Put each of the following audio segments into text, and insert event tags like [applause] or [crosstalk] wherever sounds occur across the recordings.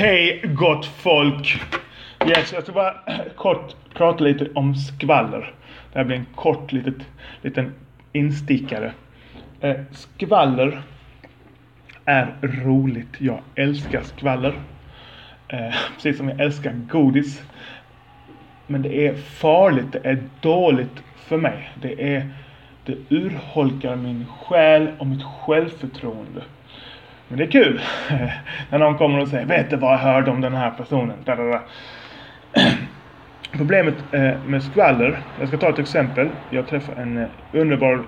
Hej gott folk! Yes, jag ska bara kort prata lite om skvaller. Det här blir en kort litet, liten instickare. Eh, skvaller är roligt. Jag älskar skvaller. Eh, precis som jag älskar godis. Men det är farligt, det är dåligt för mig. Det är det urholkar min själ och mitt självförtroende. Men det är kul [laughs] när någon kommer och säger Vet du vad jag hörde om den här personen? [clears throat] Problemet eh, med skvaller, jag ska ta ett exempel. Jag träffar en eh, underbar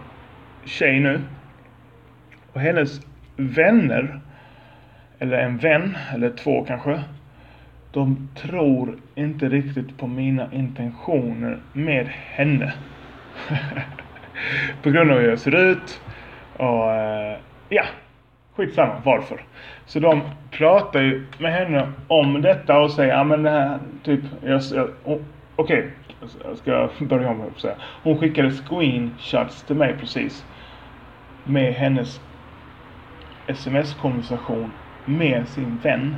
tjej nu. Och hennes vänner, eller en vän, eller två kanske. De tror inte riktigt på mina intentioner med henne. [laughs] på grund av hur jag ser ut. Och eh, ja, skitsamma varför. Så de pratar ju med henne om detta och säger, ja men det här, typ, jag, jag, okej, okay, jag ska börja om och säga. Hon skickade screenshots till mig precis. Med hennes sms-konversation med sin vän.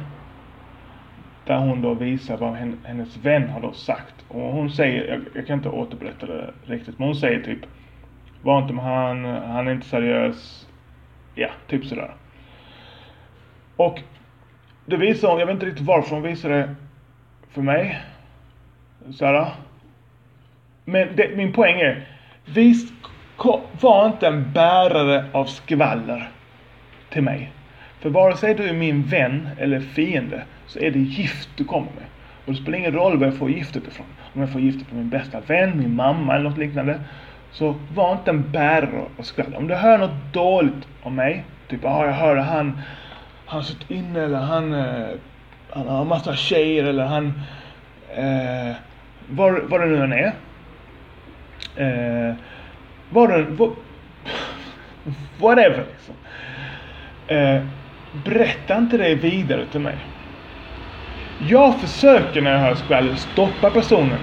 Där hon då visar vad hennes vän har då sagt. Och hon säger, jag, jag kan inte återberätta det riktigt, men hon säger typ var inte med han, han är inte seriös. Ja, typ sådär. Och det visar hon, jag vet inte riktigt varför hon visar det för mig. Såhär. Men det, min poäng är, visst var inte en bärare av skvaller till mig. För vare sig du är min vän eller fiende så är det gift du kommer med. Och det spelar ingen roll var jag får giftet ifrån. Om jag får giftet från min bästa vän, min mamma eller något liknande. Så var inte en bärare av skvaller. Om du hör något dåligt om mig, typ ah, jag hörde han, han suttit inne eller han, eh, han har massa tjejer eller han, eh, var, var det nu än är. Eh, var det, [laughs] whatever liksom. Eh, berätta inte det vidare till mig. Jag försöker när jag hör skvaller stoppa personen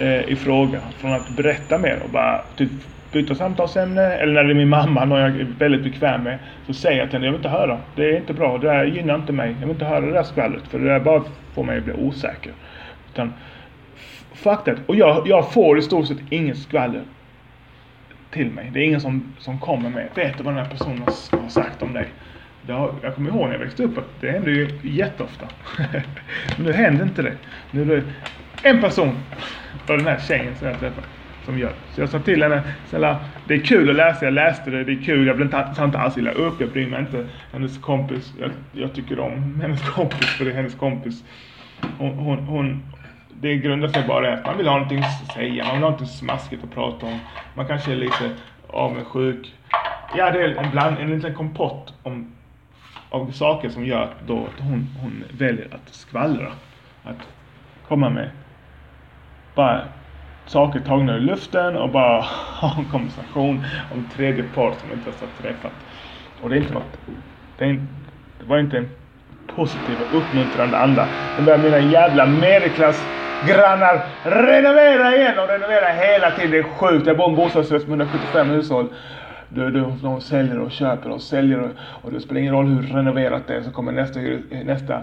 eh, i fråga från att berätta mer och bara typ byta samtalsämne. Eller när det är min mamma, någon jag är väldigt bekväm med, så säger jag till henne, jag vill inte höra. Det är inte bra, det där gynnar inte mig. Jag vill inte höra det där skvallret, för det där bara får mig att bli osäker. Utan, fuck that. Och jag, jag får i stort sett inget skvaller till mig. Det är ingen som, som kommer med, vet du vad den här personen har sagt om dig? Har, jag kommer ihåg när jag växte upp att det hände ju jätteofta. [laughs] Men nu händer inte det. Nu är det en person av den här tjejen som jag träffade som gör. Så jag sa till henne, snälla, det är kul att läsa, jag läste det, det är kul, jag blir inte, inte alls illa upp, jag bryr mig inte. Hennes kompis, jag, jag tycker om [laughs] hennes kompis för det är hennes kompis. Hon, hon, hon, det grundar sig bara i att man vill ha någonting att säga, man vill ha någonting smaskigt att prata om. Man kanske är lite avundsjuk. Ja, det är en, bland, en liten kompott om, av saker som gör att, då, att hon, hon väljer att skvallra. Att komma med bara saker tagna ur luften och bara [laughs] ha en konversation om tredje part som inte ens har träffat. Och det är inte något, det, är inte, det var inte en positiv och uppmuntrande anda. Det börjar mina jävla medelklassgrannar renovera igen och renovera hela tiden. Det är sjukt. Jag bor i en bostadsrätt med 175 hushåll. Du, du, de säljer och köper och säljer och, och det spelar ingen roll hur renoverat det är så kommer nästa, nästa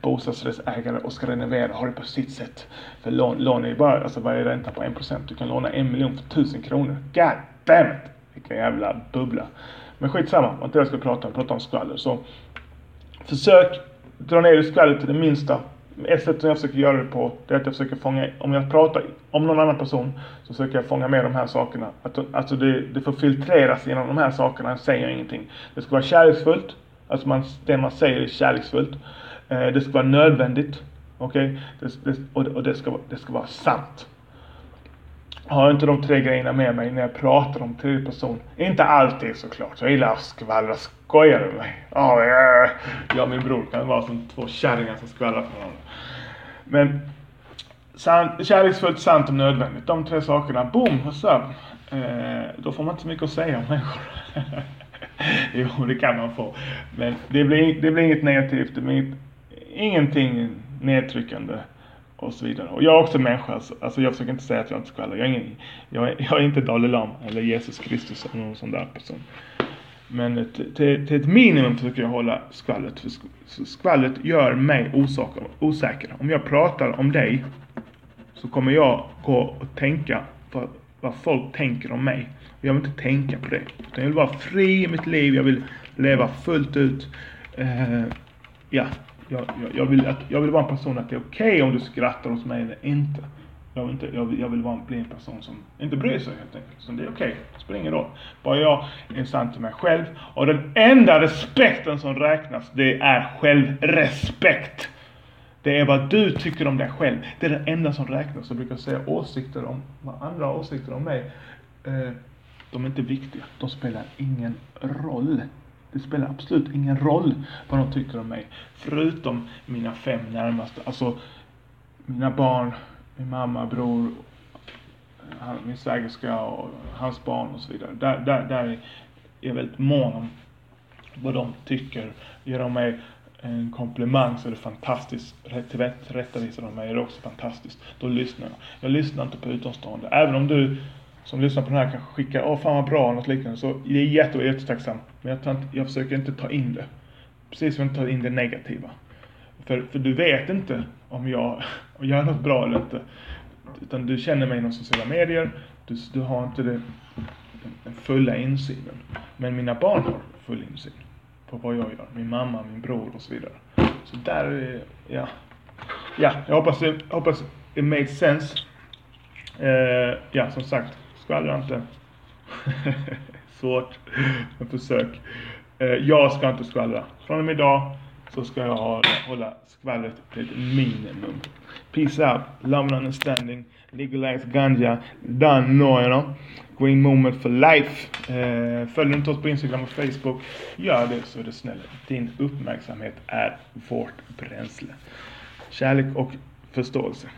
bostadsrättsägare och ska renovera har det på sitt sätt. För lån, lån är bara, alltså vad är ränta på 1%? Du kan låna en miljon för tusen kronor. God damn it! Vilken jävla bubbla. Men skitsamma, det var inte det jag skulle prata om, prata om skvaller. Så försök dra ner skvallret till det minsta ett sätt som jag försöker göra det på, det är att jag försöker fånga, om jag pratar om någon annan person, så försöker jag fånga med de här sakerna. Att, alltså det, det får filtreras genom de här sakerna, jag säger ingenting. Det ska vara kärleksfullt, alltså man, det man säger är kärleksfullt. Eh, det ska vara nödvändigt, okej? Okay? och, och det, ska, det ska vara sant. Har inte de tre grejerna med mig när jag pratar om tredje person. Inte alltid såklart. Jag gillar att skvallra. Skojar du med mig? Oh, yeah. Jag och min bror kan vara som två kärringar som skvallrar för varandra. Men sant, kärleksfullt, sant och nödvändigt. De tre sakerna, boom, what's? Eh, då får man inte så mycket att säga om människor. [laughs] jo, det kan man få. Men det blir, det blir inget negativt. Det blir inget, ingenting nedtryckande och så vidare. Och jag är också människa, alltså, alltså, jag försöker inte säga att jag inte skvallrar. Jag är, ingen, jag är, jag är inte Dalai Lama eller Jesus Kristus eller någon sån där person. Men till, till, ett minimum försöker jag hålla skvallret. För skvallret gör mig osäker, osäker. Om jag pratar om dig så kommer jag gå och tänka på vad folk tänker om mig. Jag vill inte tänka på det. Utan jag vill vara fri i mitt liv. Jag vill leva fullt ut. Uh, ja, jag, jag, jag, vill att, jag vill vara en person att det är okej okay om du skrattar hos mig eller inte. Jag vill, inte, jag vill, jag vill vara, bli en person som inte bryr sig helt enkelt. Så det är okej, okay. det spelar ingen roll. Bara jag är sann till mig själv. Och den enda respekten som räknas, det är självrespekt. Det är vad du tycker om dig själv. Det är det enda som räknas. Jag brukar säga åsikter om, vad andra har åsikter om mig. Eh, de är inte viktiga. De spelar ingen roll. Det spelar absolut ingen roll vad de tycker om mig. Förutom mina fem närmaste. Alltså mina barn, min mamma, bror, min svägerska och hans barn och så vidare. Där, där, där är jag väldigt mån om vad de tycker. Ger de mig en komplimang så är det fantastiskt. Tillrättavisar de mig är det också fantastiskt. Då lyssnar jag. Jag lyssnar inte på utomstående. Även om du som lyssnar på den här kanske skickar åh fan vad bra, något liknande. Så det är jätte, jättetacksam. Men jag, tar inte, jag försöker inte ta in det. Precis som jag inte tar in det negativa. För, för du vet inte om jag [laughs] gör något bra eller inte. Utan du känner mig inom sociala medier. Du, du har inte det, den fulla insynen. Men mina barn har full insyn på vad jag gör. Min mamma, min bror och så vidare. Så där, ja. Ja, jag hoppas det, hoppas it made sense. Uh, ja, som sagt, skvallra inte. [laughs] Svårt, men försök. Eh, jag ska inte skvallra. Från och med idag så ska jag hålla, hålla skvallret till ett minimum. Peace out, love and understanding, legalize ganja, done, no, you know. Green moment for life. Eh, följer du inte oss på Instagram och Facebook, gör det så är det snäll. Din uppmärksamhet är vårt bränsle. Kärlek och förståelse.